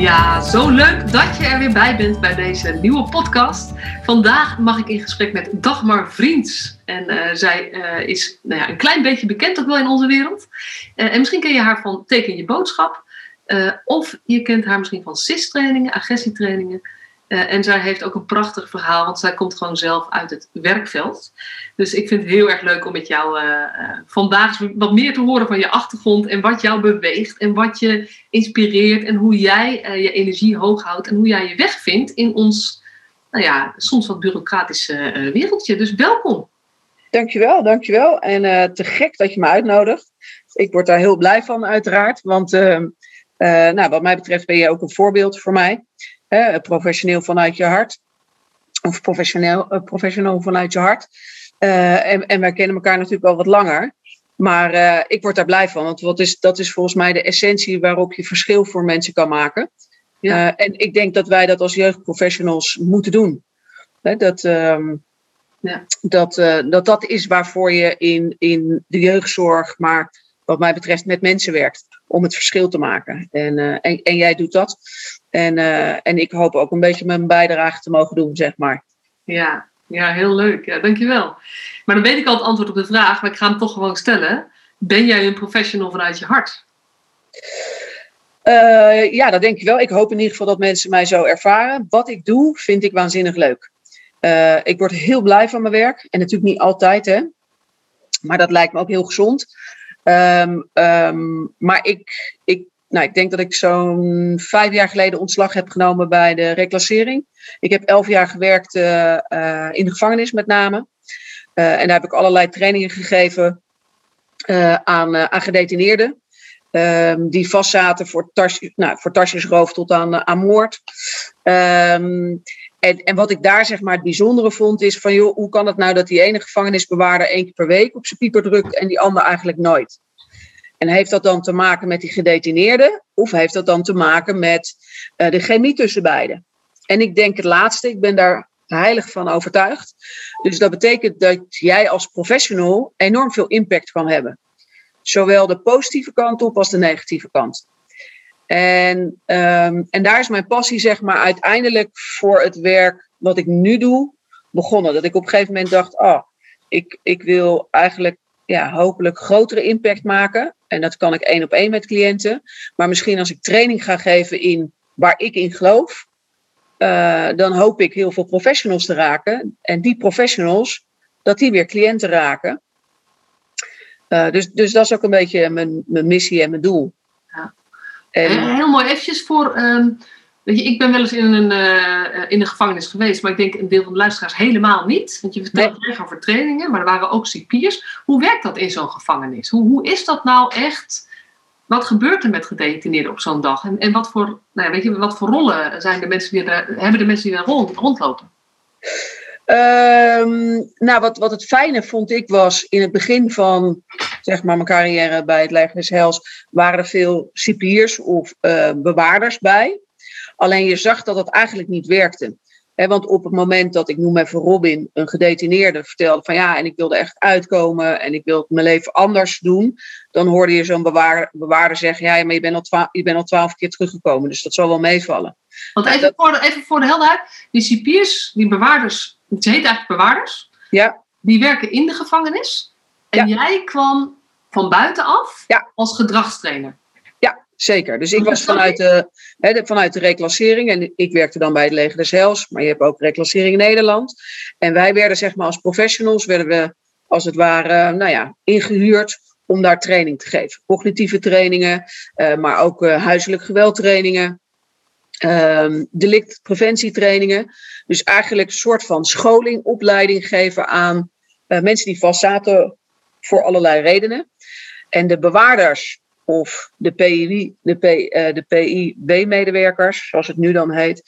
Ja, zo leuk dat je er weer bij bent bij deze nieuwe podcast. Vandaag mag ik in gesprek met Dagmar Vriends. En uh, zij uh, is nou ja, een klein beetje bekend ook wel in onze wereld. Uh, en misschien ken je haar van Teken je boodschap. of je kent haar misschien van CIS-trainingen, agressietrainingen. Uh, en zij heeft ook een prachtig verhaal, want zij komt gewoon zelf uit het werkveld. Dus ik vind het heel erg leuk om met jou uh, uh, vandaag wat meer te horen van je achtergrond en wat jou beweegt en wat je inspireert en hoe jij je energie hoog houdt en hoe jij je weg vindt in ons, nou ja, soms wat bureaucratische wereldje. Dus welkom. Dankjewel, dankjewel. En te gek dat je me uitnodigt. Ik word daar heel blij van, uiteraard. Want nou, wat mij betreft ben je ook een voorbeeld voor mij. Hè, professioneel vanuit je hart. Of professioneel, professioneel vanuit je hart. Uh, en, en wij kennen elkaar natuurlijk al wat langer. Maar uh, ik word daar blij van. Want wat is, dat is volgens mij de essentie waarop je verschil voor mensen kan maken. Ja. en ik denk dat wij dat als jeugdprofessionals moeten doen. Hè, dat, um, ja. dat, dat dat is waarvoor je in, in de jeugdzorg, maar wat mij betreft met mensen werkt. Om het verschil te maken. En, en, en jij doet dat. En, uh, en ik hoop ook een beetje mijn bijdrage te mogen doen, zeg maar. Ja, ja heel leuk. Ja, dankjewel. Maar dan weet ik al het antwoord op de vraag, maar ik ga hem toch gewoon stellen. Ben jij een professional vanuit je hart? Uh, ja, dat denk ik wel. Ik hoop in ieder geval dat mensen mij zo ervaren. Wat ik doe, vind ik waanzinnig leuk. Uh, ik word heel blij van mijn werk. En natuurlijk niet altijd, hè. Maar dat lijkt me ook heel gezond. Um, um, maar ik, ik nou, ik denk dat ik zo'n vijf jaar geleden ontslag heb genomen bij de reclassering. Ik heb elf jaar gewerkt uh, uh, in de gevangenis met name. Uh, en daar heb ik allerlei trainingen gegeven aan, aan gedetineerden. Ehm, die vastzaten voor, tas, nou, voor tasjesroof tot aan, aan moord. Um, en, en wat ik daar zeg maar het bijzondere vond is van joh, hoe kan het nou dat die ene gevangenisbewaarder één keer per week op zijn pieper drukt en die ander eigenlijk nooit? En heeft dat dan te maken met die gedetineerden? Of heeft dat dan te maken met uh, de chemie tussen beiden? En ik denk het laatste, ik ben daar heilig van overtuigd. Dus dat betekent dat jij als professional enorm veel impact kan hebben. Zowel de positieve kant op als de negatieve kant. En, um, en daar is mijn passie, zeg maar, uiteindelijk voor het werk wat ik nu doe begonnen. Dat ik op een gegeven moment dacht: oh, ik, ik wil eigenlijk ja, hopelijk grotere impact maken. En dat kan ik één op één met cliënten. Maar misschien als ik training ga geven in waar ik in geloof, uh, dan hoop ik heel veel professionals te raken. En die professionals, dat die weer cliënten raken. Uh, dus, dus dat is ook een beetje mijn, mijn missie en mijn doel. Ja. En, heel mooi, eventjes voor. Um Weet je, ik ben wel eens in een, uh, in een gevangenis geweest, maar ik denk een deel van de luisteraars helemaal niet. Want je vertelt nee. over trainingen, maar er waren ook cipiers. Hoe werkt dat in zo'n gevangenis? Hoe, hoe is dat nou echt? Wat gebeurt er met gedetineerden op zo'n dag? En, en wat, voor, nou, weet je, wat voor rollen zijn de mensen die er, hebben de mensen die er rond, rondlopen? Um, nou, wat, wat het fijne vond ik was in het begin van zeg maar, mijn carrière bij het Leger des Hels, waren er veel cipiers of uh, bewaarders bij. Alleen je zag dat dat eigenlijk niet werkte. want op het moment dat ik noem even Robin, een gedetineerde, vertelde van ja, en ik wilde echt uitkomen en ik wil mijn leven anders doen, dan hoorde je zo'n bewaarder, bewaarder zeggen, ja, maar je bent, al twaalf, je bent al twaalf keer teruggekomen, dus dat zal wel meevallen. Want even, dat, voor, de, even voor de helderheid, die cipiers, die bewaarders, het heet eigenlijk bewaarders, ja. die werken in de gevangenis. En ja. jij kwam van buitenaf ja. als gedragstrainer. Zeker. Dus ik was vanuit de, vanuit de reclassering en ik werkte dan bij het Leger des Heils, maar je hebt ook reclassering in Nederland. En wij werden zeg maar als professionals, werden we als het ware, nou ja, ingehuurd om daar training te geven. Cognitieve trainingen, uh, maar ook uh, huiselijk geweldtrainingen, uh, delictpreventietrainingen. Dus eigenlijk een soort van scholing, opleiding geven aan uh, mensen die vastzaten voor allerlei redenen. En de bewaarders of de de, uh, de PIB-medewerkers, zoals het nu dan heet,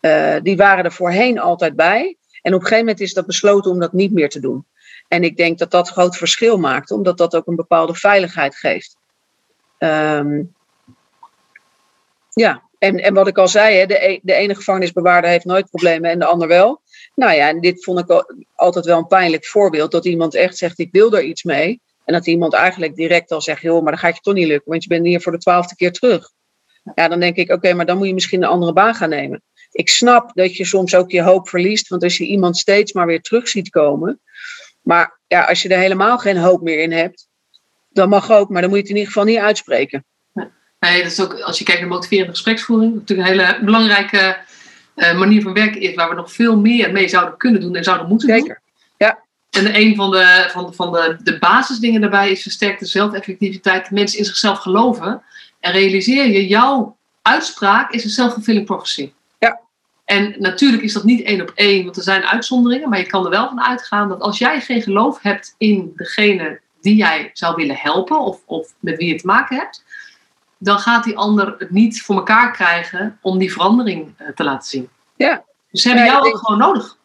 uh, die waren er voorheen altijd bij. En op een gegeven moment is dat besloten om dat niet meer te doen. En ik denk dat dat groot verschil maakt, omdat dat ook een bepaalde veiligheid geeft. Ehm, ja, en, en wat ik al zei, hè, de, e, de ene gevangenisbewaarder heeft nooit problemen en de ander wel. Nou ja, en dit vond ik altijd wel een pijnlijk voorbeeld. Dat iemand echt zegt, ik wil er iets mee. En dat iemand eigenlijk direct al zegt, joh, maar dan gaat je toch niet lukken. Want je bent hier voor de twaalfde keer terug. Ja, dan denk ik, oké, maar dan moet je misschien een andere baan gaan nemen. Ik snap dat je soms ook je hoop verliest. Want als je iemand steeds maar weer terug ziet komen. Maar ja, als je er helemaal geen hoop meer in hebt. Dan mag ook, maar dan moet je het in ieder geval niet uitspreken. Nee, dat is ook, als je kijkt naar motiverende gespreksvoering, natuurlijk een hele belangrijke uh, manier van werken is, waar we nog veel meer mee zouden kunnen doen en zouden moeten Zeker. doen. En een van de, van, van de, de basisdingen daarbij is versterkte zelfeffectiviteit, mensen in zichzelf geloven. En realiseer je, jouw uitspraak is een self-fulfilling prophecy. Ja. En natuurlijk is dat niet één op één, want er zijn uitzonderingen, maar je kan er wel van uitgaan dat als jij geen geloof hebt in degene die jij zou willen helpen of, of met wie je te maken hebt, dan gaat die ander het niet voor elkaar krijgen om die verandering eh, te laten zien. Ja. Dus ze hebben jou ook gewoon nodig.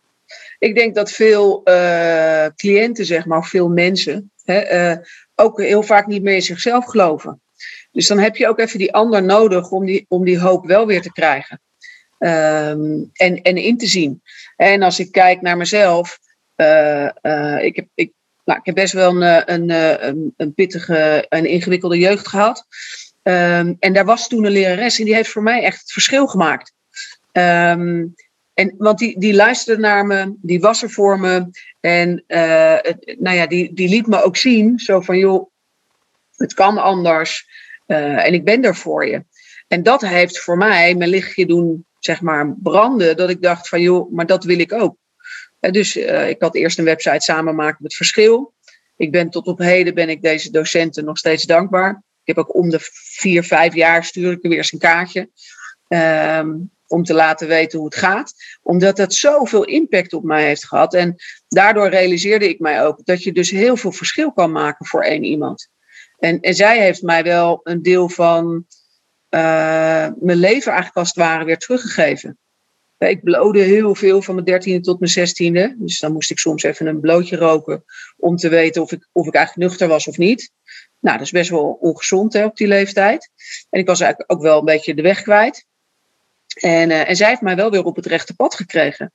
Ik denk dat veel uh, cliënten, zeg maar, veel mensen, hè, uh, ook heel vaak niet meer in zichzelf geloven. Dus dan heb je ook even die ander nodig om die, om die hoop wel weer te krijgen. Um, en, en in te zien. En als ik kijk naar mezelf, uh, ik, heb, ik, nou, ik heb best wel een, een, een, een pittige en ingewikkelde jeugd gehad. Um, en daar was toen een lerares en die heeft voor mij echt het verschil gemaakt. Um, en, want die, die luisterde naar me, die was er voor me. En uh, nou ja, die, die liet me ook zien, zo van joh, het kan anders. Uh, en ik ben er voor je. En dat heeft voor mij mijn lichtje doen, zeg maar, branden. Dat ik dacht van joh, maar dat wil ik ook. Dus ik had eerst een website samen maken met verschil. Ik ben tot op heden ben ik deze docenten nog steeds dankbaar. Ik heb ook om de vier, vijf jaar stuur ik er weer eens een kaartje. Um, om te laten weten hoe het gaat. Omdat dat zoveel impact op mij heeft gehad. En daardoor realiseerde ik mij ook dat je dus heel veel verschil kan maken voor één iemand. En, en zij heeft mij wel een deel van uh, mijn leven eigenlijk als het ware weer teruggegeven. Ik blode heel veel van mijn dertiende tot mijn zestiende. Dus dan moest ik soms even een blootje roken om te weten of ik, of ik eigenlijk nuchter was of niet. Nou, dat is best wel ongezond hè, op die leeftijd. En ik was eigenlijk ook wel een beetje de weg kwijt. En, uh, en zij heeft mij wel weer op het rechte pad gekregen.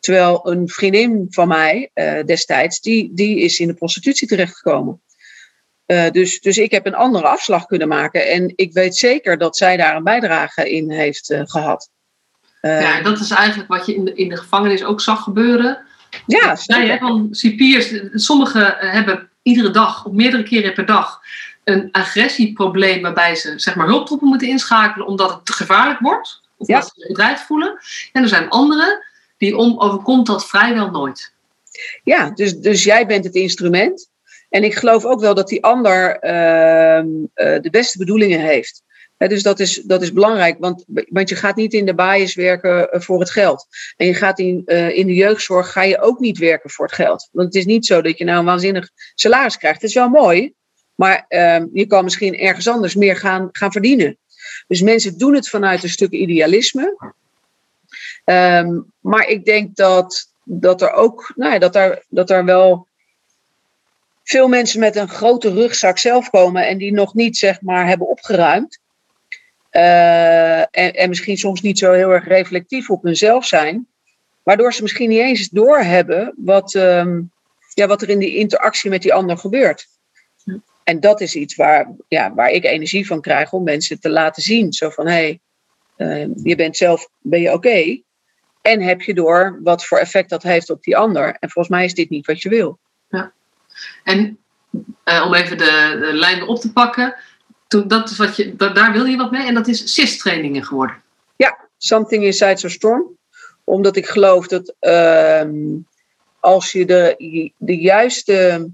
Terwijl een vriendin van mij uh, destijds, die, die is in de prostitutie terechtgekomen. Uh, dus, dus ik heb een andere afslag kunnen maken. En ik weet zeker dat zij daar een bijdrage in heeft gehad. ja, dat is eigenlijk wat je in de, in de gevangenis ook zag gebeuren. Ja, van cipiers, sommigen hebben iedere dag of meerdere keren per dag een agressieprobleem waarbij ze zeg maar, hulptroepen moeten inschakelen omdat het te gevaarlijk wordt. Of ja. ze bedreigd voelen. En er zijn anderen die om, overkomt dat vrijwel nooit. Ja, dus, dus jij bent het instrument. En ik geloof ook wel dat die ander uh, uh, de beste bedoelingen heeft. He, dus dat is, dat is belangrijk, want, want je gaat niet in de baaiers werken eh, voor het geld. En je gaat in, uh, in de jeugdzorg ga je ook niet werken voor het geld. Want het is niet zo dat je nou een waanzinnig salaris krijgt. Het is wel mooi, maar uh, je kan misschien ergens anders meer gaan, gaan verdienen. Dus mensen doen het vanuit een stuk idealisme. Um, maar ik denk dat, dat er ook, nou ja, dat er, dat er wel veel mensen met een grote rugzak zelf komen en die nog niet zeg maar hebben opgeruimd. Uh, en, en misschien soms niet zo heel erg reflectief op hunzelf zijn. Waardoor ze misschien niet eens doorhebben wat, um, ja, wat er in die interactie met die ander gebeurt. En dat is iets waar, ja, waar ik energie van krijg om mensen te laten zien. Zo van, hé, hey, uh, je bent zelf, ben je oké? Okay? En heb je door wat voor effect dat heeft op die ander. En volgens mij is dit niet wat je wil. Ja. En uh, om even de, de lijn op te pakken. Toen, dat is wat je, daar wil je wat mee. En dat is CIS-trainingen geworden. Ja, Something Inside So Strong. Omdat ik geloof dat uh, als je de, de juiste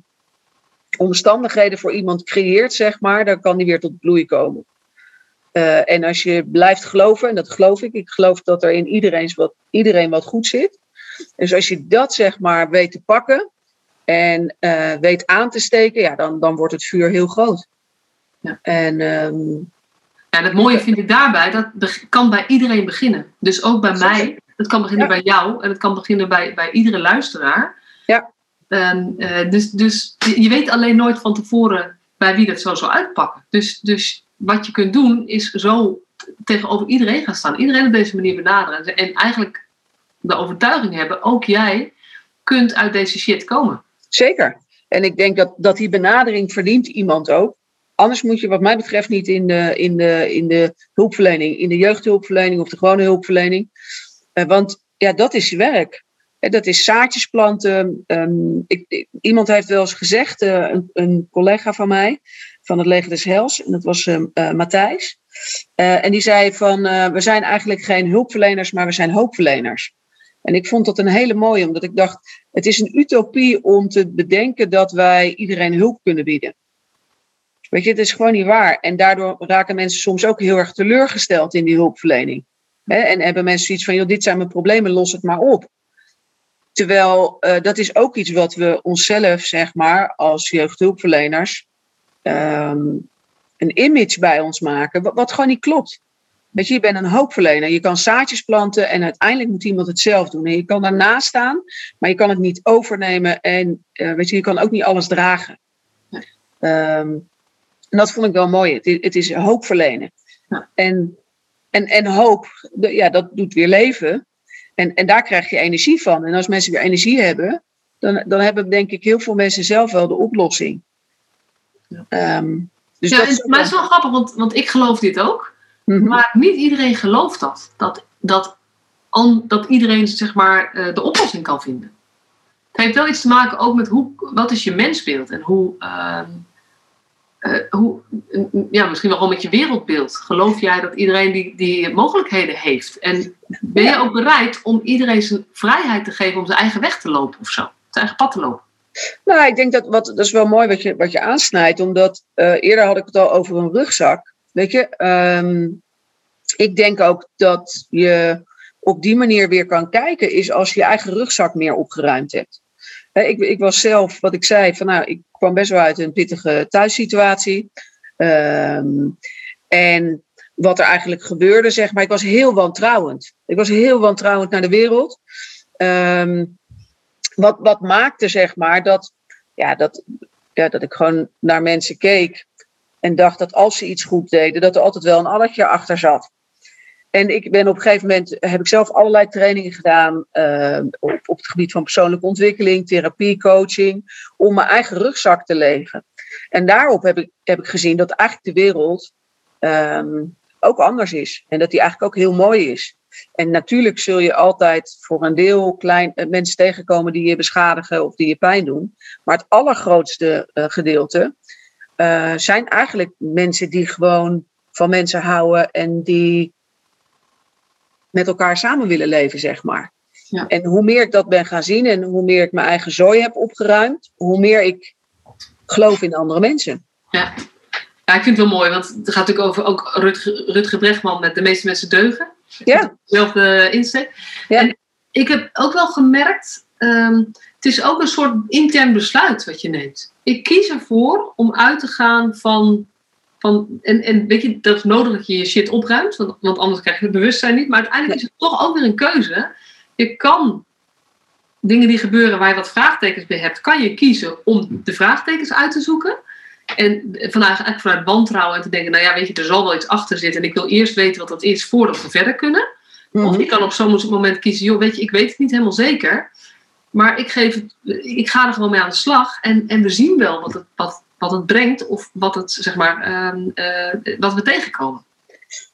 omstandigheden voor iemand creëert, zeg maar, dan kan die weer tot bloei komen. Uh, en als je blijft geloven, en dat geloof ik, ik geloof dat er in iedereen wat, iedereen wat goed zit. Dus als je dat zeg maar weet te pakken en uh, weet aan te steken, ja, dan, dan wordt het vuur heel groot. Ja. En, um, ja, het mooie vind ik daarbij, dat kan bij iedereen beginnen. Dus ook bij mij, het kan beginnen ja. bij jou en het kan beginnen bij, bij iedere luisteraar. Um, uh, dus, dus je weet alleen nooit van tevoren bij wie dat zo zal uitpakken. Dus, dus wat je kunt doen is zo tegenover iedereen gaan staan. Iedereen op deze manier benaderen. En eigenlijk de overtuiging hebben, ook jij kunt uit deze shit komen. Zeker. En ik denk dat, dat die benadering verdient iemand ook. Anders moet je wat mij betreft niet in de, in de, in de hulpverlening, in de jeugdhulpverlening of de gewone hulpverlening. Uh, want ja, dat is je werk. Dat is zaadjes planten. Um, ik, iemand heeft wel eens gezegd, uh, een, een, collega van mij, van het Leger des Hels, en dat was uh, Matthijs. en die zei van, we zijn eigenlijk geen hulpverleners, maar we zijn hoopverleners. En ik vond dat een hele mooie, omdat ik dacht, het is een utopie om te bedenken dat wij iedereen hulp kunnen bieden. Weet je, het is gewoon niet waar. En daardoor raken mensen soms ook heel erg teleurgesteld in die hulpverlening. En hebben mensen zoiets van, joh, dit zijn mijn problemen, los het maar op. Terwijl uh, dat is ook iets wat we onszelf, zeg maar, als jeugdhulpverleners, um, een image bij ons maken, wat, wat, gewoon niet klopt. Weet je, je bent een hoopverlener. Je kan zaadjes planten en uiteindelijk moet iemand het zelf doen. En je kan daarnaast staan, maar je kan het niet overnemen en uh, weet je, je kan ook niet alles dragen. Um, en dat vond ik wel mooi. Het, het is hoop verlenen. Ja. En, en, en hoop, ja, dat doet weer leven. En, en daar krijg je energie van. En als mensen weer energie hebben, dan, dan hebben denk ik heel veel mensen zelf wel de oplossing. Ja. Um, dus ja, dat maar het is wel grappig, want, want ik geloof dit ook. Mm -hmm. Maar niet iedereen gelooft dat. Dat, dat, an, dat iedereen zeg maar, uh, de oplossing kan vinden. Het heeft wel iets te maken ook met hoe, wat is je mensbeeld en hoe, uh, hoe, ja, misschien wel gewoon met je wereldbeeld. Geloof jij dat iedereen die, die mogelijkheden heeft? En ben je ook bereid om iedereen zijn vrijheid te geven om zijn eigen weg te lopen of zo? Zijn eigen pad te lopen? Nou, ik denk dat wat, dat is wel mooi wat je, wat je aansnijdt, omdat uh, eerder had ik het al over een rugzak. Weet je, um, ik denk ook dat je op die manier weer kan kijken, is als je je eigen rugzak meer opgeruimd hebt. Ik, ik was zelf, wat ik zei, van nou, ik kwam best wel uit een pittige thuissituatie. Um, en wat er eigenlijk gebeurde, zeg maar, ik was heel wantrouwend. Ik was heel wantrouwend naar de wereld. Um, wat, wat maakte, zeg maar, dat, ja, dat, ja, dat ik gewoon naar mensen keek en dacht dat als ze iets goed deden, dat er altijd wel een allertje achter zat. En ik ben op een gegeven moment, heb ik zelf allerlei trainingen gedaan uh, op, op het gebied van persoonlijke ontwikkeling, therapie, coaching, om mijn eigen rugzak te legen. En daarop heb ik, heb ik gezien dat eigenlijk de wereld um, ook anders is. En dat die eigenlijk ook heel mooi is. En natuurlijk zul je altijd voor een deel klein, uh, mensen tegenkomen die je beschadigen of die je pijn doen. Maar het allergrootste uh, gedeelte zijn eigenlijk mensen die gewoon van mensen houden en die met elkaar samen willen leven, zeg maar. Ja. En hoe meer ik dat ben gaan zien en hoe meer ik mijn eigen zooi heb opgeruimd, hoe meer ik geloof in andere mensen. Ja. Ja, ik vind het wel mooi, want het gaat natuurlijk over ook Rutger Brechtman met de meeste mensen deugen. Ja. Dezelfde insteek. Ja. En ik heb ook wel gemerkt, um, het is ook een soort intern besluit wat je neemt. Ik kies ervoor om uit te gaan van van, en, en weet je, dat is nodig dat je je shit opruimt, want, want anders krijg je het bewustzijn niet. Maar uiteindelijk is het toch ook weer een keuze. Je kan dingen die gebeuren waar je wat vraagtekens bij hebt, kan je kiezen om de vraagtekens uit te zoeken. En vanuit, eigenlijk vanuit wantrouwen en te denken, nou ja, weet je, er zal wel iets achter zitten en ik wil eerst weten wat dat is voordat we verder kunnen. Mm -hmm. Of je kan op zo'n moment kiezen, joh, weet je, ik weet het niet helemaal zeker. Maar ik, geef het, ik ga er gewoon mee aan de slag en, en we zien wel wat het, wat, wat het brengt of wat, het, zeg maar, uh, uh, wat we tegenkomen.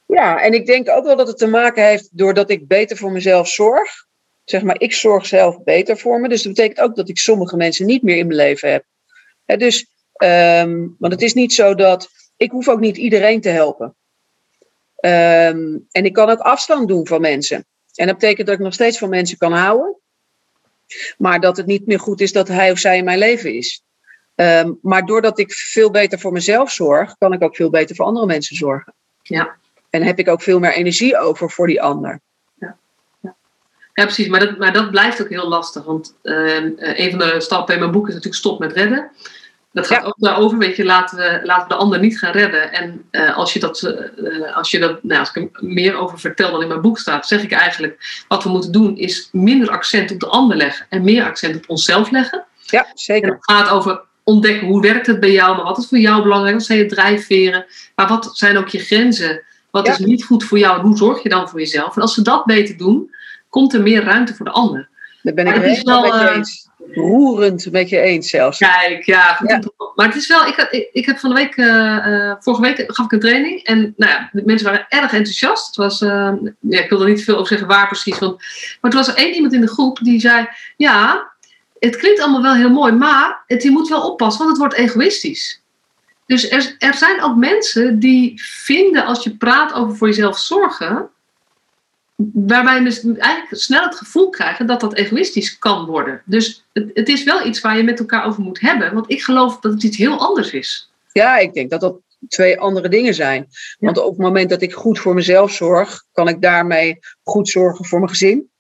Ja, en ik denk ook wel dat het te maken heeft doordat ik beter voor mezelf zorg. Zeg maar, ik zorg zelf beter voor me. Dus dat betekent ook dat ik sommige mensen niet meer in mijn leven heb. He, dus, um, want het is niet zo dat. Ik hoef ook niet iedereen te helpen. Um, en ik kan ook afstand doen van mensen. En dat betekent dat ik nog steeds van mensen kan houden. Maar dat het niet meer goed is dat hij of zij in mijn leven is. Um, maar doordat ik veel beter voor mezelf zorg, kan ik ook veel beter voor andere mensen zorgen. Ja. En heb ik ook veel meer energie over voor die ander. Ja, ja. ja precies. Maar dat, maar dat blijft ook heel lastig. Want uh, een van de stappen in mijn boek is natuurlijk stop met redden. Dat gaat ja. ook daarover, weet je, laten we, laten we de ander niet gaan redden. En uh, als je dat, uh, als je dat nou, als ik er meer over vertel dan in mijn boek staat, zeg ik eigenlijk, wat we moeten doen is minder accent op de ander leggen en meer accent op onszelf leggen. Ja, zeker. En het gaat over ontdekken hoe werkt het bij jou, maar wat is voor jou belangrijk, wat zijn je drijfveren, maar wat zijn ook je grenzen, wat is niet goed voor jou en hoe zorg je dan voor jezelf. En als ze dat beter doen, komt er meer ruimte voor de ander. Daar ben ik het helemaal met je eens. Roerend met je eens zelfs. Kijk, ja, Maar het is wel, ik, ik, ik heb van de week, uh, vorige week gaf ik een training en nou ja, de mensen waren erg enthousiast. Het was, uh, ja, ik wil er niet veel over zeggen waar precies, want, maar er was er één iemand in de groep die zei, ja, het klinkt allemaal wel heel mooi, maar het, je moet wel oppassen, want het wordt egoïstisch. Dus er, er zijn ook mensen die vinden als je praat over voor jezelf zorgen, waarbij we dus eigenlijk snel het gevoel krijgen dat dat egoïstisch kan worden. Dus het, het, is wel iets waar je met elkaar over moet hebben, want ik geloof dat het iets heel anders is. Ja, ik denk dat dat twee andere dingen zijn. Want op het moment dat ik goed voor mezelf zorg, kan ik daarmee goed zorgen voor mijn gezin.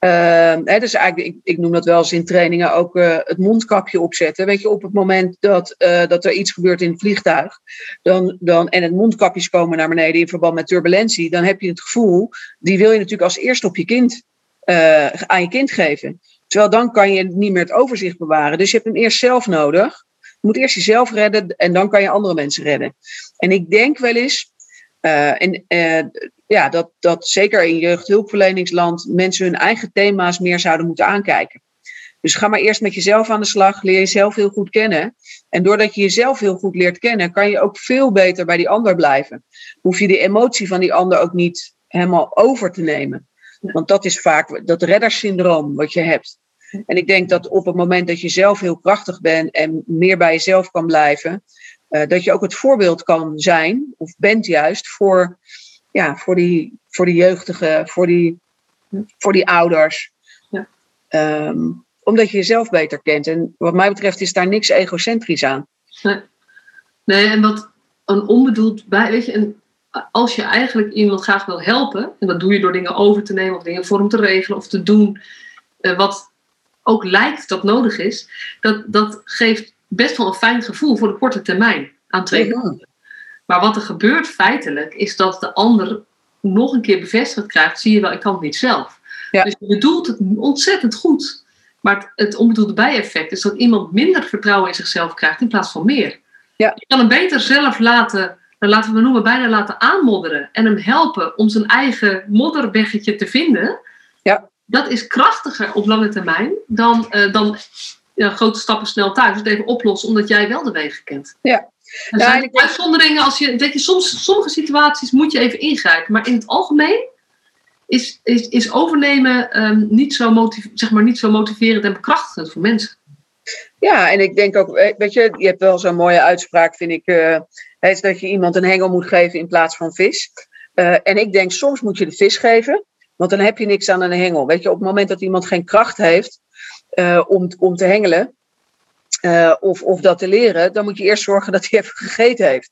Uh, dus eigenlijk, ik, noem dat wel eens in trainingen ook uh, het mondkapje opzetten. Weet je, op het moment dat, uh, dat er iets gebeurt in het vliegtuig dan, dan, en het mondkapjes komen naar beneden in verband met turbulentie, dan heb je het gevoel, die wil je natuurlijk als eerste op je kind, uh, aan je kind geven. Terwijl dan kan je niet meer het overzicht bewaren. Dus je hebt hem eerst zelf nodig. Je moet eerst jezelf redden en dan kan je andere mensen redden. En ik denk wel eens, en ja, dat, dat zeker in jeugdhulpverleningsland mensen hun eigen thema's meer zouden moeten aankijken. Dus ga maar eerst met jezelf aan de slag, leer jezelf heel goed kennen. En doordat je jezelf heel goed leert kennen, kan je ook veel beter bij die ander blijven. Hoef je de emotie van die ander ook niet helemaal over te nemen. Want dat is vaak dat reddersyndroom wat je hebt. En ik denk dat op het moment dat je zelf heel krachtig bent en meer bij jezelf kan blijven, uh, dat je ook het voorbeeld kan zijn, of bent juist, voor ja, voor, die, voor die jeugdigen, voor die, voor die ouders. Ja. Ehm, omdat je jezelf beter kent. En wat mij betreft is daar niks egocentrisch aan. Nee, nee en wat een onbedoeld bij, weet je, en als je eigenlijk iemand graag wil helpen, en dat doe je door dingen over te nemen of dingen voor hem te regelen of te doen uh, wat ook lijkt dat nodig is, dat, dat geeft best wel een fijn gevoel voor de korte termijn aan twee kanten. Maar wat er gebeurt feitelijk, is dat de ander nog een keer bevestigd krijgt, zie je wel, ik kan het niet zelf. Dus je bedoelt het ontzettend goed. Maar het, het onbedoelde bijeffect is dat iemand minder vertrouwen in zichzelf krijgt in plaats van meer. Ja. Je kan hem beter zelf laten, laten we noemen, bijna laten aanmodderen. En hem helpen om zijn eigen modderweggetje te vinden. Ja. Dat is krachtiger op lange termijn dan, uh, dan ja, grote stappen snel thuis. Het even oplossen omdat jij wel de wegen kent. Ja, er zijn uitzonderingen als je. Weet je, soms, sommige situaties moet je even ingrijpen. Maar in het algemeen is, is, is overnemen um, niet, zo motiv zeg maar, niet zo motiverend en bekrachtigend voor mensen. Ja, en ik denk ook, weet je, je hebt wel zo'n mooie uitspraak, vind ik. Uh, is dat je iemand een hengel moet geven in plaats van vis. Uh, en ik denk, soms moet je de vis geven, want dan heb je niks aan een hengel. Weet je, op het moment dat iemand geen kracht heeft uh, om, om te hengelen, uh, of, of dat te leren, dan moet je eerst zorgen dat hij even gegeten heeft.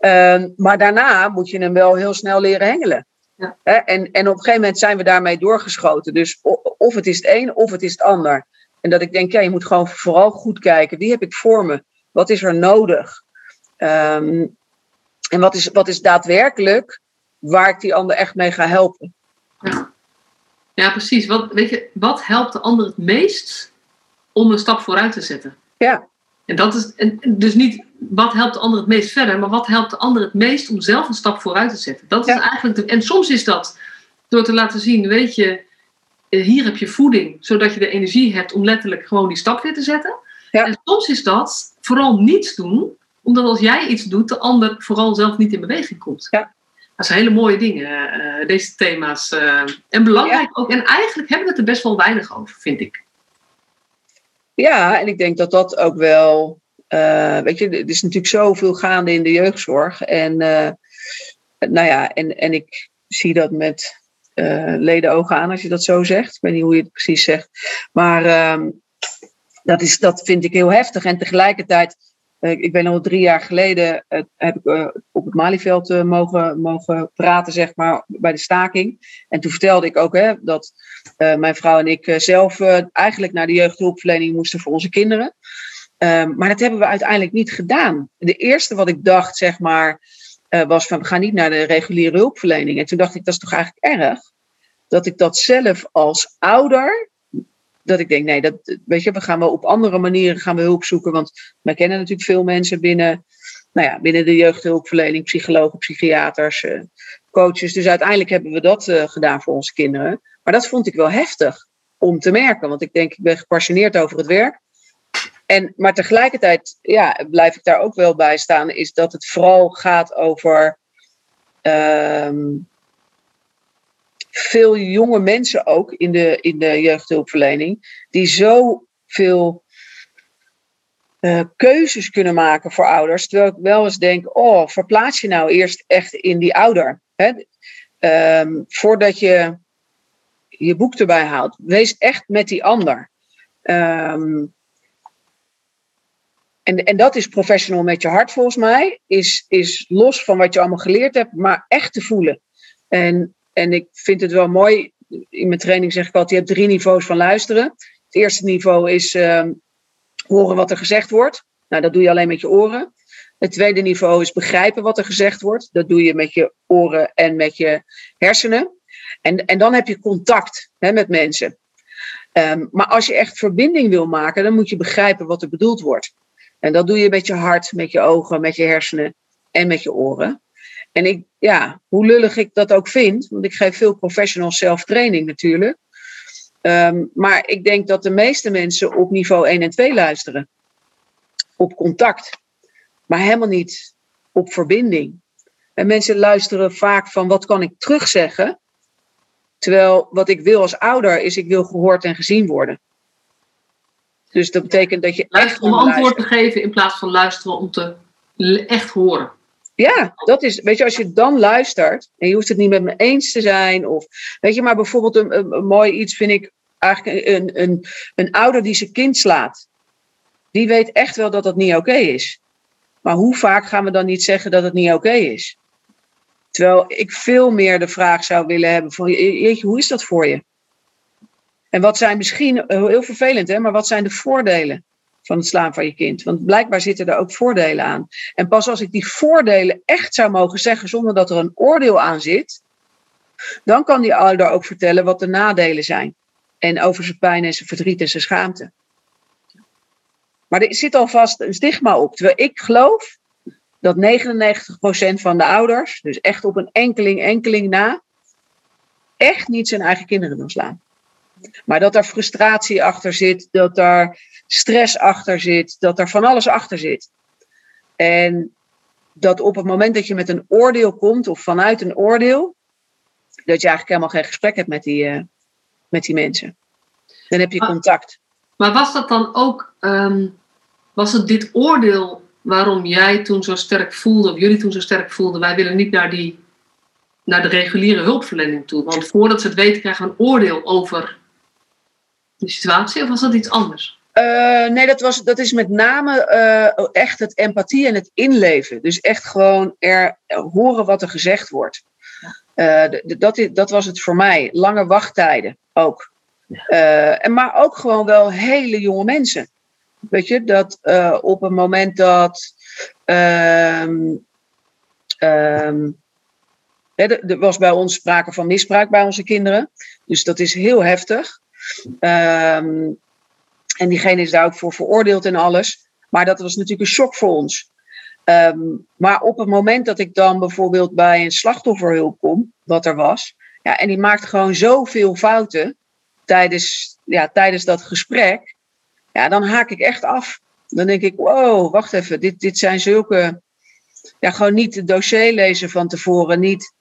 Uh, maar daarna moet je hem wel heel snel leren hengelen. Ja. En, en op een gegeven moment zijn we daarmee doorgeschoten. Dus of het is het een of het is het ander. En dat ik denk, ja, je moet gewoon vooral goed kijken. Wie heb ik voor me? Wat is er nodig? Um, en wat is, wat is daadwerkelijk waar ik die ander echt mee ga helpen? Ja, ja precies. Wat, weet je, wat helpt de ander het meest om een stap vooruit te zetten? Ja. En dat is en dus niet wat helpt de ander het meest verder, maar wat helpt de ander het meest om zelf een stap vooruit te zetten. Dat is eigenlijk de, en soms is dat door te laten zien, weet je, eh, hier heb je voeding, zodat je de energie hebt om letterlijk gewoon die stap weer te zetten. Ja. En soms is dat vooral niets doen, omdat als jij iets doet, de ander vooral zelf niet in beweging komt. Ja. Dat zijn hele mooie dingen, uh, deze thema's. Uh, en belangrijk ook. En eigenlijk hebben we het er best wel weinig over, vind ik. Ja, en ik denk dat dat ook wel. Uh, weet je, er is natuurlijk zoveel gaande in de jeugdzorg. En, uh, nou ja, en, en ik zie dat met uh, leden ogen aan als je dat zo zegt. Ik weet niet hoe je het precies zegt. Maar ehm, dat, is, dat vind ik heel heftig. En tegelijkertijd eh, ik ben al drie jaar geleden heb ik op het Malieveld mogen, mogen praten, zeg maar, bij de staking. En toen vertelde ik ook hè, dat mijn vrouw en ik zelf eigenlijk naar de jeugdhulpverlening moesten voor onze kinderen. Ehm, maar dat hebben we uiteindelijk niet gedaan. De eerste wat ik dacht, zeg maar, was van we gaan niet naar de reguliere hulpverlening. En toen dacht ik, dat is toch eigenlijk erg? Dat ik dat zelf als ouder dat ik denk, nee, dat, weet je, we gaan wel op andere manieren gaan we hulp zoeken. Want wij kennen natuurlijk veel mensen binnen, nou ja, binnen de jeugdhulpverlening, psychologen, psychiaters, coaches. Dus uiteindelijk hebben we dat gedaan voor onze kinderen. Maar dat vond ik wel heftig om te merken. Want ik denk, ik ben gepassioneerd over het werk. En, maar tegelijkertijd ja, blijf ik daar ook wel bij staan, is dat het vooral gaat over ehm, veel jonge mensen ook in de, in de jeugdhulpverlening, die zoveel uh, keuzes kunnen maken voor ouders. Terwijl ik wel eens denk, oh, verplaats je nou eerst echt in die ouder. Hè? Um, voordat je je boek erbij haalt. Wees echt met die ander. Um, en, en dat is professional met je hart volgens mij. Is, is los van wat je allemaal geleerd hebt, maar echt te voelen. En, en ik vind het wel mooi. In mijn training zeg ik altijd, je hebt drie niveaus van luisteren. Het eerste niveau is uh, horen wat er gezegd wordt. Nou, dat doe je alleen met je oren. Het tweede niveau is begrijpen wat er gezegd wordt. Dat doe je met je oren en met je hersenen. En, en dan heb je contact hè, met mensen. Um, maar als je echt verbinding wil maken, dan moet je begrijpen wat er bedoeld wordt. En dat doe je met je hart, met je ogen, met je hersenen en met je oren. En ik, ja, hoe lullig ik dat ook vind, want ik geef veel professional self-training natuurlijk. Um, maar ik denk dat de meeste mensen op niveau 1 en 2 luisteren. Op contact. Maar helemaal niet op verbinding. En mensen luisteren vaak van wat kan ik terugzeggen. Terwijl wat ik wil als ouder is ik wil gehoord en gezien worden. Dus dat betekent dat je. echt om antwoord te geven in plaats van luisteren om te echt horen. Ja, dat is, weet je, als je dan luistert en je hoeft het niet met me eens te zijn, of weet je, maar bijvoorbeeld een, een, mooi iets vind ik eigenlijk een, een, een ouder die zijn kind slaat. Die weet echt wel dat dat niet oké is. Maar hoe vaak gaan we dan niet zeggen dat het niet oké is? Terwijl ik veel meer de vraag zou willen hebben van, jeetje, hoe is dat voor je? En wat zijn misschien, eh, heel vervelend hè, maar wat zijn de voordelen van het slaan van je kind? Want blijkbaar zitten er ook voordelen aan. En pas als ik die voordelen echt zou mogen zeggen zonder dat er een oordeel aan zit, dan kan die ouder ook vertellen wat de nadelen zijn. En over zijn pijn en zijn verdriet en zijn schaamte. Maar er zit alvast een stigma op. Terwijl ik geloof dat 99% van de ouders, dus echt op een enkeling, enkeling na, echt niet zijn eigen kinderen wil slaan. Maar dat er frustratie achter zit, dat er stress achter zit, dat er van alles achter zit. En dat op het moment dat je met een oordeel komt, of vanuit een oordeel, dat je eigenlijk helemaal geen gesprek hebt met die, uh, met die mensen. Dan heb je contact. Maar was dat dan ook, um, was het dit oordeel waarom jij toen zo sterk voelde, of jullie toen zo sterk voelden, wij willen niet naar, die, naar de reguliere hulpverlening toe? Want voordat ze het weten, krijgen we een oordeel over de situatie, of was dat iets anders? Uh, nee, dat, was, dat is met name uh, echt het empathie en het inleven. Dus echt gewoon er horen wat er gezegd wordt. Uh, dat, dat was het voor mij. Lange wachttijden ook. en maar ook gewoon wel hele jonge mensen. Weet je, dat op het moment dat. Um, um, er was bij ons sprake van misbruik bij onze kinderen. Dus dat is heel heftig. Um, en diegene is daar ook voor veroordeeld en alles. Maar dat was natuurlijk een shock voor ons. Maar op het moment dat ik dan bijvoorbeeld bij een slachtofferhulp kom, wat er was, ja, en die maakt gewoon zoveel fouten tijdens, ja, tijdens dat gesprek, ja, dan haak ik echt af. Dan denk ik, wow, wacht even, dit, dit zijn zulke, ja, gewoon niet het dossier lezen van tevoren, niet,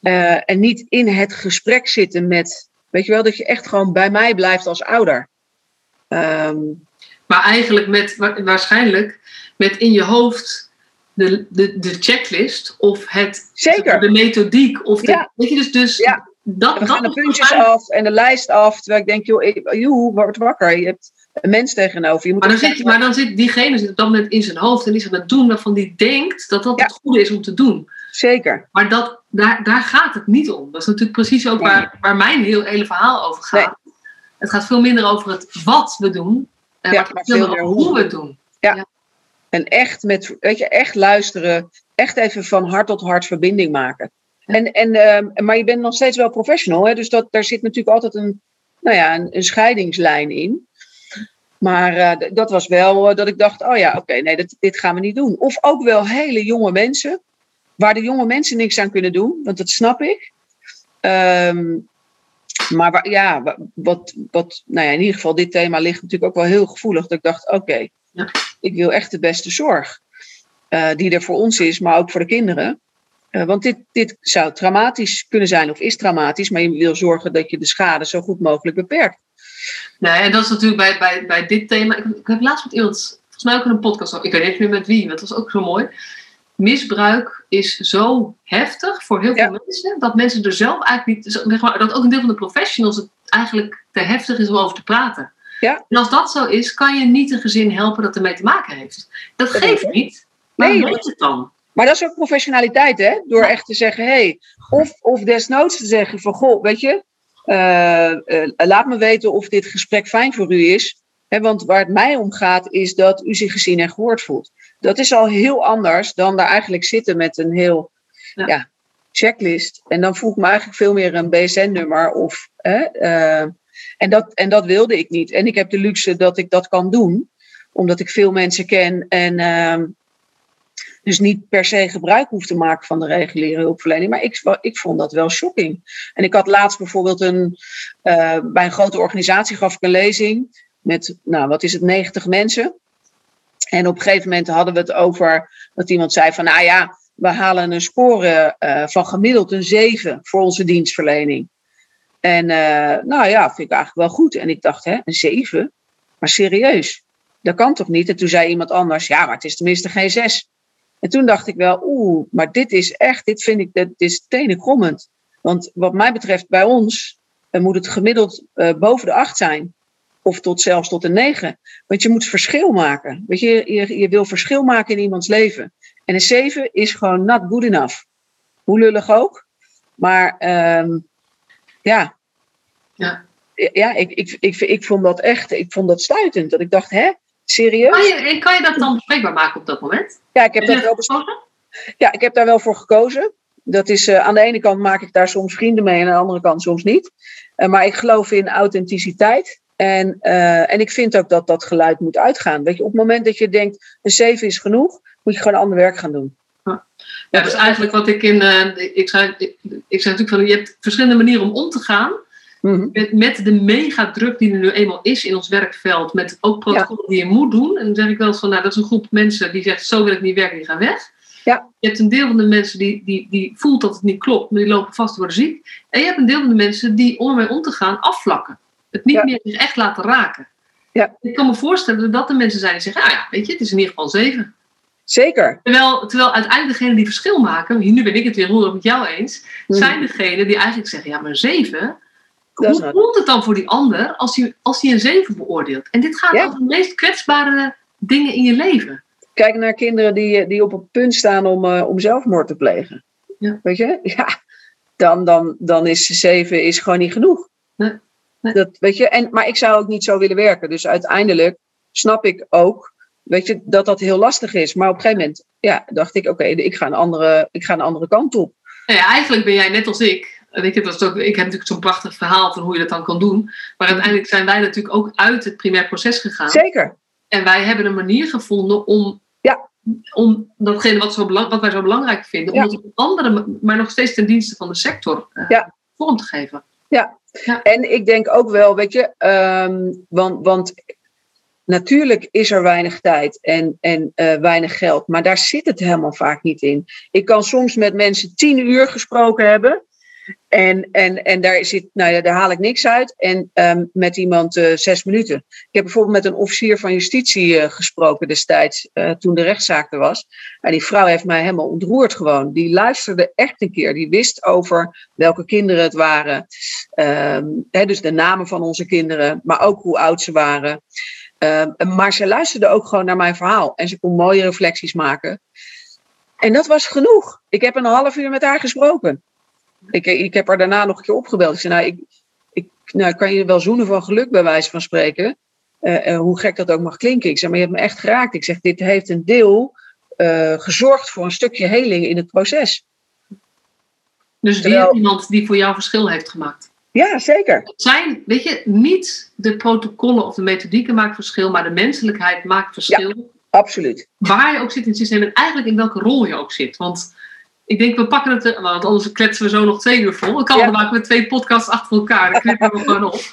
uh, en niet in het gesprek zitten met Weet je wel, dat je echt gewoon bij mij blijft als ouder. Um, maar eigenlijk met, waarschijnlijk met in je hoofd de, de, de checklist of het, Zeker. de methodiek. Of de, ja. Weet je, dus, dus ja. dat, we gaan de puntjes af en de lijst af. Terwijl ik denk, joh, joh word wakker. Je hebt een mens tegenover. Je moet maar, dan zit, maar dan zit diegene zit op dat moment in zijn hoofd en is aan het doen waarvan die denkt dat dat het goede is om te doen. Zeker. Maar dat, daar, daar gaat het niet om. Dat is natuurlijk precies ook waar, waar mijn heel, hele verhaal over gaat. Het gaat veel minder over het wat we doen, en ja, maar veel meer hoe we het doen. Ja. ja. En echt, met, weet je, echt luisteren, echt even van hart tot hart verbinding maken. En, en, uh, maar je bent nog steeds wel professional, hè? dus dat, daar zit natuurlijk altijd een, nou ja, een, een scheidingslijn in. Maar uh, dat was wel uh, dat ik dacht, oh ja, oké, okay, nee, dat, dit gaan we niet doen. Of ook wel hele jonge mensen, waar de jonge mensen niks aan kunnen doen, want dat snap ik. Um, maar waar, ja, wat, wat, nou ja, in ieder geval, dit thema ligt natuurlijk ook wel heel gevoelig. Dat ik dacht, oké, okay, ja. ik wil echt de beste zorg. Uh, die er voor ons is, maar ook voor de kinderen. Want dit, dit zou traumatisch kunnen zijn of is traumatisch, maar je wil zorgen dat je de schade zo goed mogelijk beperkt. Nee, en dat is natuurlijk bij, bij, bij dit thema. Ik, ik heb laatst met iemand, volgens mij ook in een podcast, ik weet niet meer met wie, maar dat was ook zo mooi. Misbruik is zo heftig voor heel veel ja. mensen, dat mensen er zelf eigenlijk niet, zeg maar, dat ook een deel van de professionals het eigenlijk te heftig is om over te praten. Ja. En als dat zo is, kan je niet een gezin helpen dat ermee te maken heeft. Dat, dat geeft niet. Maar nee, weet het dan? Maar dat is ook professionaliteit, hè? Door echt te zeggen, hé, hey, of, of desnoods te zeggen van, goh, weet je, laat me weten of dit gesprek fijn voor u is. He, want waar het mij om gaat, is dat u zich gezien en gehoord voelt. Dat is al heel anders dan daar eigenlijk zitten met een heel ja. ja checklist. En dan voel ik me eigenlijk veel meer een BSN-nummer. Of, uh, en, dat, en dat wilde ik niet. En ik heb de luxe dat ik dat kan doen, omdat ik veel mensen ken en ehm, dus niet per se gebruik hoef te maken van de reguliere hulpverlening. Maar ik, ik vond dat wel shocking. En ik had laatst bijvoorbeeld een, uh, bij een grote organisatie gaf ik een lezing met, nou wat is het, 90 mensen. En op een gegeven moment hadden we het over dat iemand zei van, nou ja, we halen een score uh, van gemiddeld een 7 voor onze dienstverlening. En uh, nou ja, vind ik eigenlijk wel goed. En ik dacht, hè, een 7? Maar serieus, dat kan toch niet? En toen zei iemand anders, ja, maar het is tenminste geen 6. En toen dacht ik wel, oeh, maar dit is echt, dit vind ik, dit is tenenkrommend. Want wat mij betreft bij ons uh, moet het gemiddeld uh, boven de 8 zijn. Of tot zelfs tot een 9. Want je moet verschil maken. Weet je, je, je wil verschil maken in iemands leven. En een 7 is gewoon not good enough. Hoe lullig ook. Maar um, ja. Ja. Ja, ik, ik, ik, ik vond dat echt, ik vond dat stuitend. Dat ik dacht, hè, serieus? Kan je, kan je dat dan bespreekbaar maken op dat moment? Ja, ik heb, dat wel ja, ik heb daar wel voor gekozen. Dat is, uh, aan de ene kant maak ik daar soms vrienden mee en aan de andere kant soms niet. Uh, maar ik geloof in authenticiteit. En, uh, en ik vind ook dat dat geluid moet uitgaan. Weet je, op het moment dat je denkt, een 7 is genoeg, moet je gewoon ander werk gaan doen. Ja, dat is eigenlijk wat ik in. ik, zei, ik, ik zei natuurlijk van, je hebt verschillende manieren om om te gaan. Mhm. Met, met de megadruk die er nu eenmaal is in ons werkveld, met ook protocollen ja. die je moet doen. En dan zeg ik wel eens van, nou, dat is een groep mensen die zegt, zo wil ik niet werken, die gaan weg. Ja. Je hebt een deel van de mensen die, die, die voelt dat het niet klopt, maar die lopen vast te worden ziek. En je hebt een deel van de mensen die, om ermee om te gaan, afvlakken. Het niet Ja. meer zich echt laten raken. Ja. Ik kan me voorstellen dat dat de mensen zijn die zeggen, nou ja, weet je, het is in ieder geval zeven. Zeker. Terwijl, terwijl uiteindelijk degenen die verschil maken, nu ben ik het weer roerig met jou eens, Mhm. zijn degenen die eigenlijk zeggen, ja, maar zeven, hoe voelt het dan voor die ander als hij, als hij een zeven beoordeelt? En dit gaat Ja. over de meest kwetsbare dingen in je leven. Kijk naar kinderen die, die op het punt staan om, uh, om zelfmoord te plegen. Ja. Weet je? Ja. Dan, dan, dan is zeven is gewoon niet genoeg. Nee. Nee. Dat, weet je? En, maar ik zou ook niet zo willen werken. Dus uiteindelijk snap ik ook weet je, dat dat heel lastig is. Maar op een gegeven moment ja, dacht ik, oké, ik, ga een andere- ik ga een andere kant op. Nou ja, eigenlijk ben jij net als ik. Dat is ook, ik heb natuurlijk zo'n prachtig verhaal van hoe je dat dan kan doen. Maar uiteindelijk zijn wij natuurlijk ook uit het primair proces gegaan. Zeker. En wij hebben een manier gevonden om, Ja. om datgene wat, zo belang, wat wij zo belangrijk vinden, om Ja. het op andere, ma- maar nog steeds ten dienste van de sector eh, Ja. vorm te geven. En ik denk ook wel, weet je, ehm, want, want natuurlijk is er weinig tijd en, en eh, weinig geld, maar daar zit het helemaal vaak niet in. Ik kan soms met mensen tien uur gesproken hebben. En, en, en daar, nou ja, daar haal ik niks uit. En ehm, met iemand eh, zes minuten. Ik heb bijvoorbeeld met een officier van justitie eh, gesproken destijds, eh, toen de rechtszaak er was. En die vrouw heeft mij helemaal ontroerd gewoon. Die luisterde echt een keer. Die wist over welke kinderen het waren. Ehm, hè, dus de namen van onze kinderen, maar ook hoe oud ze waren. Ehm, maar ze luisterde ook gewoon naar mijn verhaal. En ze kon mooie reflecties maken. En dat was genoeg. Ik heb een half uur met haar gesproken. Ik, ik heb haar daarna nog een keer opgebeld. Ik zei, nou, ik, ik nou, kan je wel zoenen van geluk bij wijze van spreken. Eh, eh, hoe gek dat ook mag klinken. Ik zeg, maar je hebt me echt geraakt. Ik zeg, dit heeft een deel eh, gezorgd voor een stukje heling in het proces. Dus Terwijl- weer iemand die voor jou verschil heeft gemaakt. Ja, zeker. Het zijn, weet je, niet de protocollen of de methodieken maken verschil, maar de menselijkheid maakt verschil. Absoluut. Waar je ook zit in het systeem en eigenlijk in welke rol je ook zit. Want ik denk, we pakken het, er- want anders kletsen we zo nog twee uur vol. Dan kan, Ja. maken we twee podcasts achter elkaar. Dan knippen we gewoon op.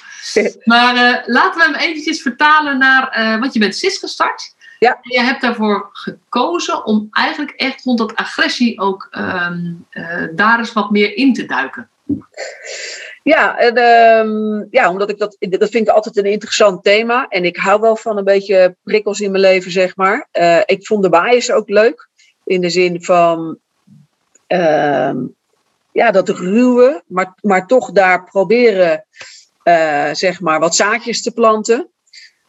Maar eh, laten we hem eventjes vertalen naar, eh, want je bent CIS gestart. Ja. En je hebt daarvoor gekozen om eigenlijk echt rond dat agressie ook ehm, eh, daar eens wat meer in te duiken. Ja, en, ehm, ja, omdat ik dat, dat vind ik altijd een interessant thema. En ik hou wel van een beetje prikkels in mijn leven, zeg maar. Eh, ik vond de bias ook leuk. In de zin van, ehm, ja, dat ruwe, maar, maar toch daar proberen, eh, zeg maar, wat zaadjes te planten.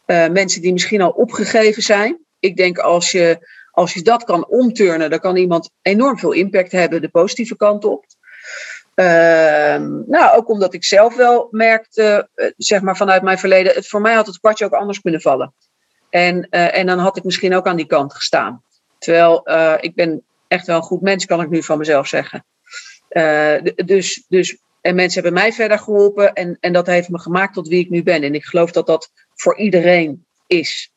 Eh, mensen die misschien al opgegeven zijn. Ik denk als je, als je dat kan omturnen, dan kan iemand enorm veel impact hebben de positieve kant op. Ehm, nou, ook omdat ik zelf wel merkte, eh, zeg maar vanuit mijn verleden, voor mij had het kwartje ook anders kunnen vallen. En, en dan had ik misschien ook aan die kant gestaan. Terwijl ik ben echt wel een goed mens, kan ik nu van mezelf zeggen. Eh, dus, dus, en mensen hebben mij verder geholpen en, en dat heeft me gemaakt tot wie ik nu ben. En ik geloof dat dat voor iedereen is.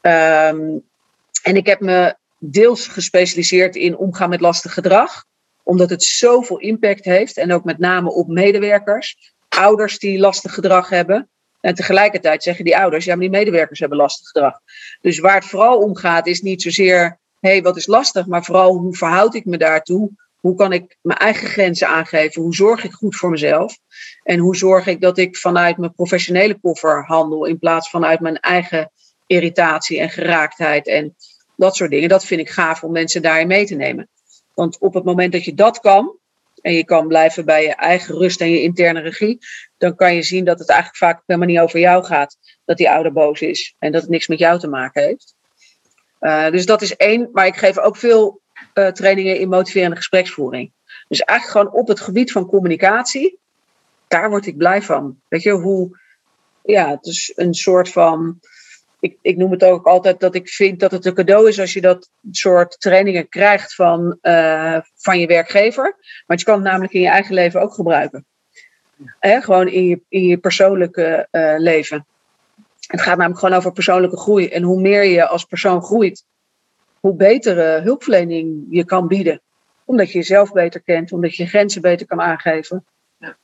Ehm, en ik heb me deels gespecialiseerd in omgaan met lastig gedrag omdat het zoveel impact heeft. En ook met name op medewerkers. Ouders die lastig gedrag hebben. En tegelijkertijd zeggen die ouders, ja, maar die medewerkers hebben lastig gedrag. Dus waar het vooral om gaat, is niet zozeer, hey, wat is lastig, maar vooral hoe verhoud ik me daartoe? Hoe kan ik mijn eigen grenzen aangeven? Hoe zorg ik goed voor mezelf? En hoe zorg ik dat ik vanuit mijn professionele koffer handel in plaats van uit mijn eigen irritatie en geraaktheid en dat soort dingen? Dat vind ik gaaf om mensen daarin mee te nemen. Want op het moment dat je dat kan, en je kan blijven bij je eigen rust en je interne regie, dan kan je zien dat het eigenlijk vaak helemaal niet over jou gaat. Dat die ouder boos is en dat het niks met jou te maken heeft. Uh, dus dat is één, maar ik geef ook veel uh, trainingen in motiverende gespreksvoering. Dus eigenlijk gewoon op het gebied van communicatie, daar word ik blij van. Weet je, hoe, ja, het is een soort van, ik, ik noem het ook altijd dat ik vind dat het een cadeau is als je dat soort trainingen krijgt van, uh, van je werkgever. Want je kan het namelijk in je eigen leven ook gebruiken. Hè? Gewoon in je, in je persoonlijke uh, leven. Het gaat namelijk gewoon over persoonlijke groei. En hoe meer je als persoon groeit, hoe betere hulpverlening je kan bieden. Omdat je jezelf beter kent, omdat je je grenzen beter kan aangeven. Ja.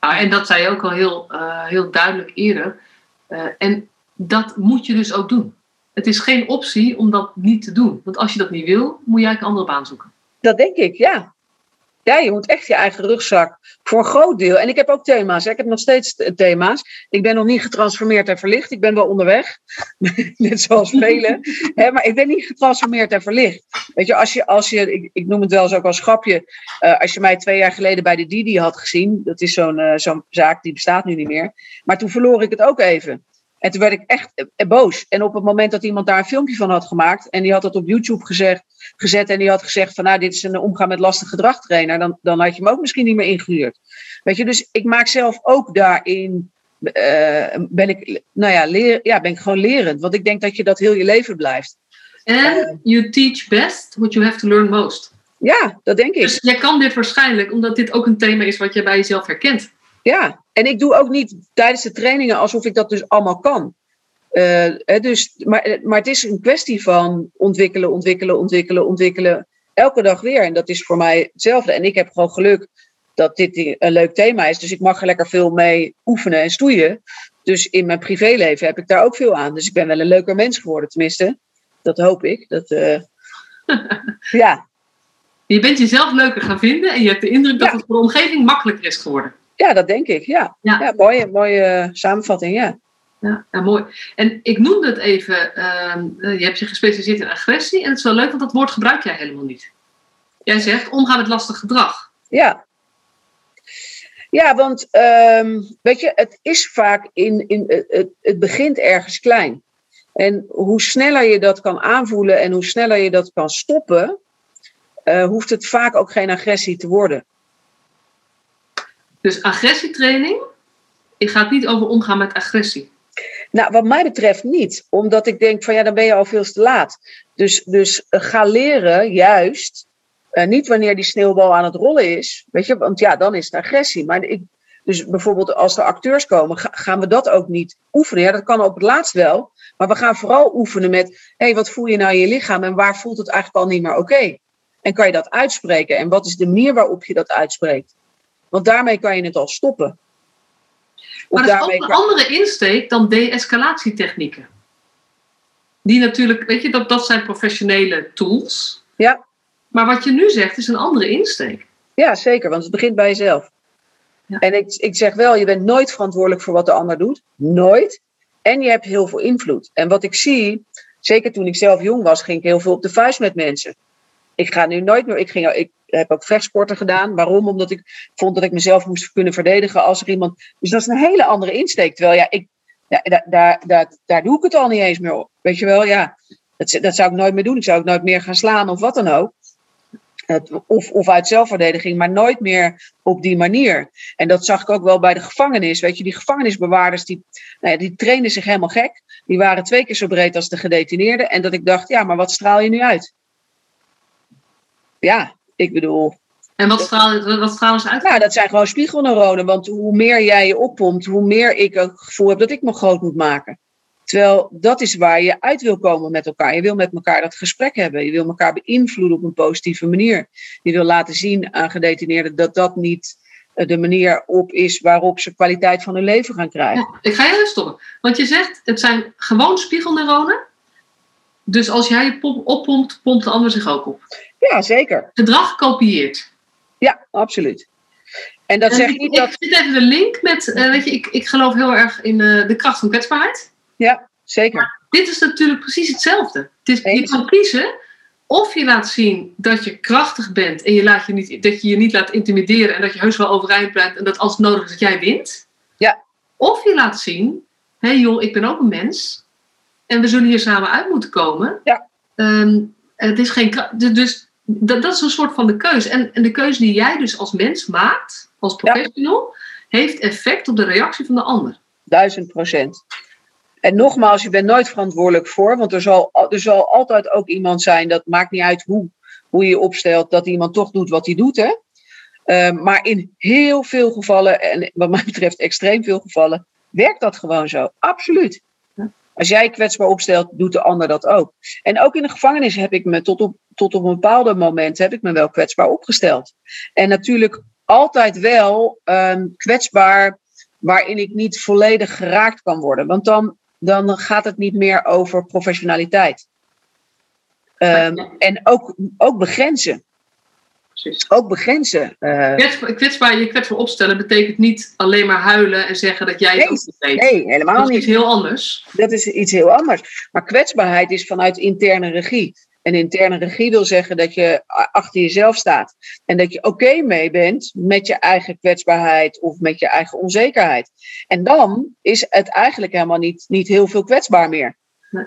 Nou, en dat zei je ook al heel, uh, heel duidelijk eerder. Uh, en dat moet je dus ook doen. Het is geen optie om dat niet te doen. Want als je dat niet wil, moet je eigenlijk een andere baan zoeken. Dat denk ik, ja. Ja, je moet echt je eigen rugzak voor een groot deel. En ik heb ook thema's. Ik heb nog steeds thema's. Ik ben nog niet getransformeerd en verlicht. Ik ben wel onderweg. Net zoals velen. Hè, maar ik ben niet getransformeerd en verlicht. Weet je, als je, als je ik, noem het wel eens ook als grapje. Uh, als je mij twee jaar geleden bij de Didi had gezien. Dat is zo'n uh, zo'n zaak die bestaat nu niet meer. Maar toen verloor ik het ook even. En toen werd ik echt boos. En op het moment dat iemand daar een filmpje van had gemaakt. En die had dat op YouTube gezegd, gezet. En die had gezegd van nou dit is een omgaan met lastig gedrag trainer. Dan, dan had je hem ook misschien niet meer ingehuurd. Weet je, dus ik maak zelf ook daarin. Uh, ben ik, nou ja, leer, ja, ben ik gewoon lerend. Want ik denk dat je dat heel je leven blijft. And you teach best what you have to learn most. Ja, dat denk ik. Dus jij kan dit waarschijnlijk, omdat dit ook een thema is wat je bij jezelf herkent. Ja, en ik doe ook niet tijdens de trainingen alsof ik dat dus allemaal kan. Uh, dus, maar, maar het is een kwestie van ontwikkelen, ontwikkelen, ontwikkelen, ontwikkelen. Elke dag weer. En dat is voor mij hetzelfde. En ik heb gewoon geluk dat dit een leuk thema is. Dus ik mag er lekker veel mee oefenen en stoeien. Dus in mijn privéleven heb ik daar ook veel aan. Dus ik ben wel een leuker mens geworden, tenminste. Dat hoop ik. Dat, uh, ja. Je bent jezelf leuker gaan vinden en je hebt de indruk dat ja. het voor de omgeving makkelijker is geworden. Ja, dat denk ik. Ja, ja. ja mooie, mooie samenvatting. Ja. Ja, ja, mooi. En ik noemde het even, uh, je hebt je gespecialiseerd in agressie. En het is wel leuk, want dat woord gebruik jij helemaal niet. Jij zegt omgaan met lastig gedrag. Ja. Ja, want um, weet je, het is vaak in, in het, het begint ergens klein. En hoe sneller je dat kan aanvoelen en hoe sneller je dat kan stoppen, uh, hoeft het vaak ook geen agressie te worden. Dus agressietraining gaat niet over omgaan met agressie. Nou, wat mij betreft niet. Omdat ik denk van ja, dan ben je al veel te laat. Dus, dus uh, ga leren juist. Uh, niet wanneer die sneeuwbal aan het rollen is. Weet je, want ja, dan is het agressie. Maar ik, Dus bijvoorbeeld als er acteurs komen, gaan we dat ook niet oefenen. Ja, dat kan op het laatst wel. Maar we gaan vooral oefenen met, hé, hey, wat voel je nou in je lichaam en waar voelt het eigenlijk al niet meer oké? En kan je dat uitspreken? En wat is de manier waarop je dat uitspreekt? Want daarmee kan je het al stoppen. maar dat is ook een andere insteek dan de-escalatietechnieken. Die natuurlijk, weet je, dat, dat zijn professionele tools. Ja. Maar wat je nu zegt is een andere insteek. Ja, zeker, want het begint bij jezelf. Ja. En ik, ik zeg wel, je bent nooit verantwoordelijk voor wat de ander doet. Nooit. En je hebt heel veel invloed. En wat ik zie, zeker toen ik zelf jong was, ging ik heel veel op de vuist met mensen. Ik ga nu nooit meer. Ik, ging, ik heb ook vechtsporten gedaan. Waarom? Omdat ik vond dat ik mezelf moest kunnen verdedigen als er iemand. Dus dat is een hele andere insteek. Terwijl ja, ik, ja, daar, daar, daar, doe ik het al niet eens meer op. Weet je wel, ja. Dat, dat zou ik nooit meer doen. Ik zou ook nooit meer gaan slaan of wat dan ook. Of, of uit zelfverdediging, maar nooit meer op die manier. En dat zag ik ook wel bij de gevangenis. Weet je, die gevangenisbewaarders, die, nou ja, die trainden zich helemaal gek. Die waren twee keer zo breed als de gedetineerden. En dat ik dacht, ja, maar wat straal je nu uit? Ja, ik bedoel. En wat stralen, wat stralen ze uit? Nou, dat zijn gewoon spiegelneuronen. Want hoe meer jij je oppompt, hoe meer ik het gevoel heb dat ik me groot moet maken. Terwijl dat is waar je uit wil komen met elkaar. Je wil met elkaar dat gesprek hebben. Je wil elkaar beïnvloeden op een positieve manier. Je wil laten zien aan gedetineerden dat dat niet eh, de manier op is waarop ze kwaliteit van hun leven gaan krijgen. Ja, ik ga je even stoppen. Want je zegt, het zijn gewoon spiegelneuronen. Dus als jij je oppompt, pompt de ander zich ook op. Ja, zeker. Gedrag kopieert. Ja, absoluut. En dat zegt niet ik, dat. Ik zit even de link met, uh, weet je, ik, ik geloof heel erg in uh, de kracht van kwetsbaarheid. Ja, zeker. Maar dit is natuurlijk precies hetzelfde. Het is, je kan kiezen of je laat zien dat je krachtig bent en je laat je niet, dat je je niet laat intimideren en dat je heus wel overeind blijft en dat als het nodig is dat jij wint. Ja. Of je laat zien, hé hey joh, ik ben ook een mens en we zullen hier samen uit moeten komen. Ja. Um, het is geen, dus dat, dat, is een soort van de keuze. En, en, de keuze die jij dus als mens maakt, als professional, ja. heeft effect op de reactie van de ander. Duizend procent. En nogmaals, je bent nooit verantwoordelijk voor, want er zal, er zal altijd ook iemand zijn, dat maakt niet uit hoe, hoe je je opstelt, dat iemand toch doet wat hij doet. Hè? Uh, maar in heel veel gevallen, en wat mij betreft extreem veel gevallen, werkt dat gewoon zo. Absoluut. Als jij kwetsbaar opstelt, doet de ander dat ook. En ook in de gevangenis heb ik me tot op, tot op een bepaalde moment heb ik me wel kwetsbaar opgesteld. En natuurlijk altijd wel um, kwetsbaar waarin ik niet volledig geraakt kan worden. Want dan, dan gaat het niet meer over professionaliteit. Um, en ook, ook begrenzen. Precies. Ook begrenzen. Uh, kwetsbaar, kwetsbaar, je kwetsbaar opstellen betekent niet alleen maar huilen en zeggen dat jij het niet weet. Nee, helemaal dat is niet. iets heel anders. Dat is iets heel anders. Maar kwetsbaarheid is vanuit interne regie. En interne regie wil zeggen dat je achter jezelf staat. En dat je oké okay mee bent met je eigen kwetsbaarheid of met je eigen onzekerheid. En dan is het eigenlijk helemaal niet, niet heel veel kwetsbaar meer.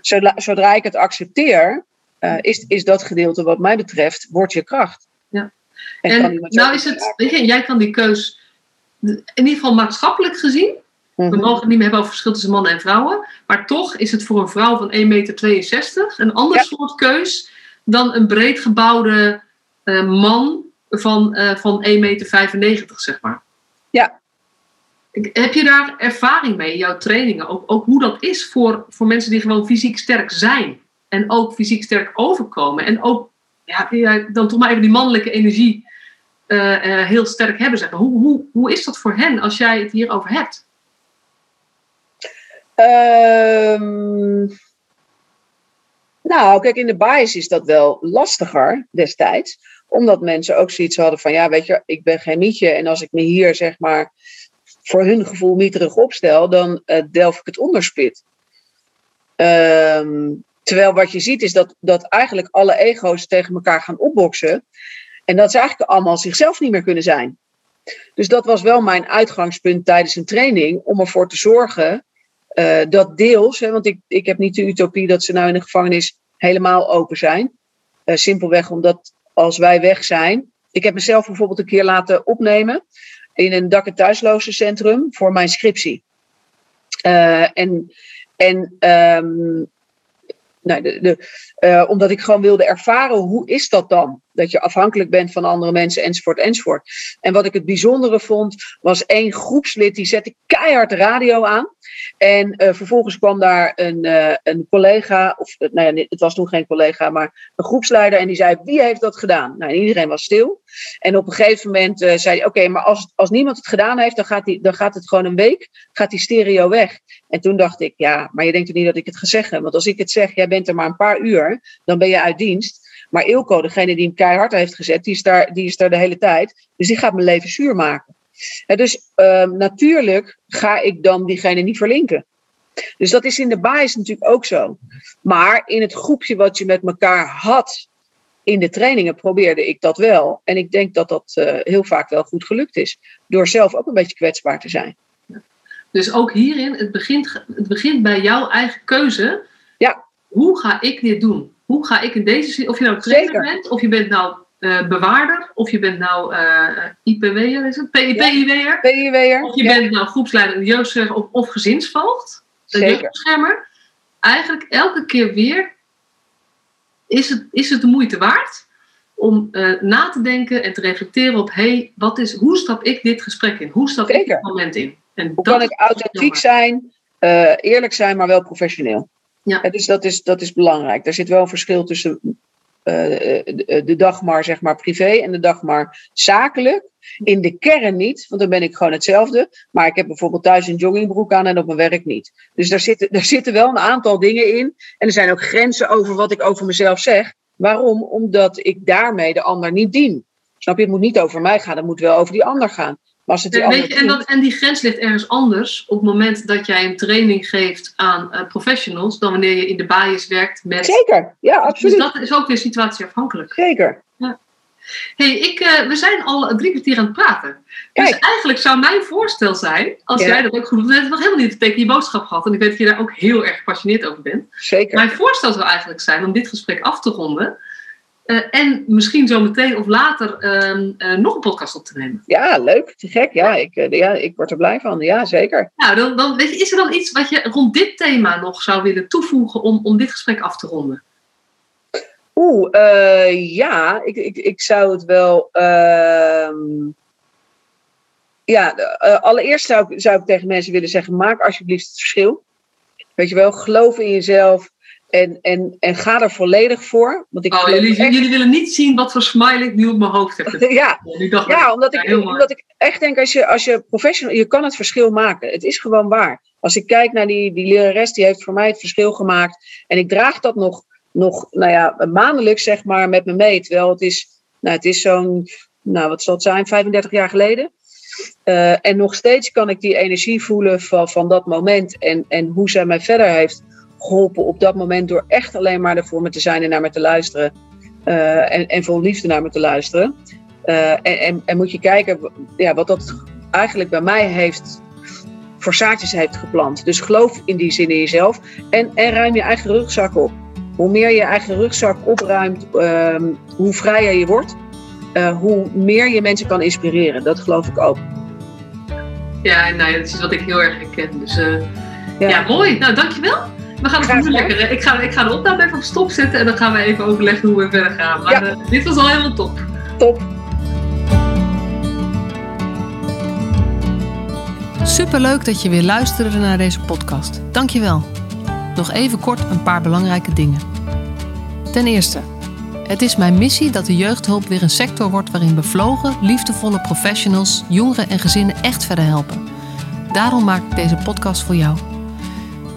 Zodra, zodra ik het accepteer, uh, is, is dat gedeelte wat mij betreft, wordt je kracht. En, nou is het, weet je, jij kan die keus, in ieder geval maatschappelijk gezien, we Mhm. mogen het niet meer hebben over verschil tussen mannen en vrouwen. Maar toch is het voor een vrouw van 1,62 meter een ander Ja. soort keus dan een breed gebouwde eh, man van, eh van 1,95 meter, zeg maar. Ja. Heb je daar ervaring mee in jouw trainingen? Ook, ook hoe dat is voor, voor mensen die gewoon fysiek sterk zijn. En ook fysiek sterk overkomen. En ook ja, dan toch maar even die mannelijke energie eh, eh, heel sterk hebben. Zeg hoe, hoe, hoe is dat voor hen als jij het hierover hebt? Ehm, nou, kijk, in de bias is dat wel lastiger destijds. Omdat mensen ook zoiets hadden van, ja, weet je, ik ben geen mietje. En als ik me hier, zeg maar, voor hun gevoel mieterig opstel, dan eh, delf ik het onderspit. Ehm, terwijl wat je ziet is dat, dat eigenlijk alle ego's tegen elkaar gaan opboksen. En dat ze eigenlijk allemaal zichzelf niet meer kunnen zijn. Dus dat was wel mijn uitgangspunt tijdens een training, om ervoor te zorgen uh, dat deels, hè, want ik, ik heb niet de utopie dat ze nou in de gevangenis helemaal open zijn. Uh, simpelweg omdat als wij weg zijn. Ik heb mezelf bijvoorbeeld een keer laten opnemen in een dak- en voor mijn scriptie. Uh, en en um, nee, de, eh, omdat ik gewoon wilde ervaren hoe is dat dan? Dat je afhankelijk bent van andere mensen enzovoort enzovoort. En wat ik het bijzondere vond was één groepslid die zette keihard radio aan. En uh, vervolgens kwam daar een, uh, een collega, of nou ja, het was toen geen collega, maar een groepsleider. En die zei: Wie heeft dat gedaan? Nou, iedereen was stil. En op een gegeven moment zei hij: Oké, maar als, als niemand het gedaan heeft, dan gaat, die, dan gaat het gewoon een week, gaat die stereo weg. En toen dacht ik: Ja, maar je denkt toch niet dat ik het ga zeggen? Want als ik het zeg, jij bent er maar een paar uur, dan ben je uit dienst. Maar Ilko, degene die hem keihard heeft gezet, die is daar, die is daar de hele tijd. Dus die gaat mijn leven zuur maken. En dus uh, natuurlijk ga ik dan diegene niet verlinken. Dus dat is in de basis natuurlijk ook zo. Maar in het groepje wat je met elkaar had in de trainingen probeerde ik dat wel. En ik denk dat dat uh, heel vaak wel goed gelukt is. Door zelf ook een beetje kwetsbaar te zijn. Dus ook hierin, het begint, het begint bij jouw eigen keuze. Ja. Hoe ga ik dit doen? Hoe ga ik in deze of je nou trainer Zeker. bent, of je bent nou uh, bewaarder, of je bent nou uh, IPW'er, is het? PIW'er? PIW'er. Of je ja. bent nou groepsleider, jeugdzorg of, of gezinsvoogd, jeugdbeschermer. Eigenlijk elke keer weer is het, is het de moeite waard om uh, na te denken en te reflecteren op hey, wat is, hoe stap ik dit gesprek in? Hoe stap Zeker. ik dit moment in? En hoe kan ik authentiek zijn, eerlijk zijn, maar wel professioneel? Ja. Dus dat is, dat is belangrijk. Er zit wel een verschil tussen de, de dag maar zeg maar privé en de dag maar zakelijk. In de kern niet, want dan ben ik gewoon hetzelfde. Maar ik heb bijvoorbeeld thuis een joggingbroek aan en op mijn werk niet. Dus daar zitten, daar zitten wel een aantal dingen in. En er zijn ook grenzen over wat ik over mezelf zeg. Waarom? Omdat ik daarmee de ander niet dien. Snap je? Het moet niet over mij gaan, het moet wel over die ander gaan. Was het die weet je, en, dat, en die grens ligt ergens anders op het moment dat jij een training geeft aan uh, professionals dan wanneer je in de bias werkt met. Zeker, ja, absoluut. Dus dat is ook weer situatieafhankelijk. Zeker. Ja. hey, ik, uh, we zijn al drie kwartier aan het praten. Kijk. Dus eigenlijk zou mijn voorstel zijn, als ja. jij dat ook goed doet, we hebben nog helemaal niet tegen je boodschap gehad en ik weet dat je daar ook heel erg gepassioneerd over bent. Zeker. Mijn voorstel zou eigenlijk zijn om dit gesprek af te ronden. Uh, en misschien zo meteen of later uh, uh, nog een podcast op te nemen. Ja, leuk. Te gek. Ja, ik, eh, ja, ik word er blij van. Ja, zeker. Nou, dan, dan, is er dan iets wat je rond dit thema nog zou willen toevoegen om, om dit gesprek af te ronden? Oeh, ja, ik, ik, ik zou het wel. Uh, ja, allereerst zou ik tegen mensen willen zeggen: maak alsjeblieft het verschil. Weet je wel, geloof in jezelf. En, en, en ga er volledig voor. Want ik oh, jullie, echt... jullie willen niet zien wat voor smile ik nu op mijn hoofd heb. ja, ja, ja omdat, ik, omdat ik echt denk, als je, als je professional, je kan het verschil maken. Het is gewoon waar. Als ik kijk naar die, die lerares, die heeft voor mij het verschil gemaakt. En ik draag dat nog, nog nou ja, maandelijks zeg maar met me mee. Terwijl het is, nou, het is zo'n, nou wat zal het zijn, 35 jaar geleden. Uh, en nog steeds kan ik die energie voelen van, van dat moment. En, en hoe zij mij verder heeft geholpen op dat moment door echt alleen maar ervoor me te zijn en naar me te luisteren. Uh, en, en vol liefde naar me te luisteren. Uh, en, en, en, moet je kijken ja, wat dat eigenlijk bij mij heeft voor zaadjes heeft geplant. Dus geloof in die zin in jezelf en, en ruim je eigen rugzak op. Hoe meer je eigen rugzak opruimt, uh, hoe vrijer je wordt, uh, hoe meer je mensen kan inspireren. Dat geloof ik ook. Ja, nou, dat is wat ik heel erg herken. Dus ja. ja, mooi. Nou, dankjewel. We gaan het nu lekker. Ik ga, ik ga de opname even op stop zetten en dan gaan we even overleggen hoe we verder gaan. Maar ja. uh, dit was al helemaal top. Top. Superleuk dat je weer luisterde naar deze podcast. Dankjewel. Nog even kort een paar belangrijke dingen. Ten eerste, het is mijn missie dat de jeugdhulp weer een sector wordt waarin bevlogen, liefdevolle professionals jongeren en gezinnen echt verder helpen. Daarom maak ik deze podcast voor jou.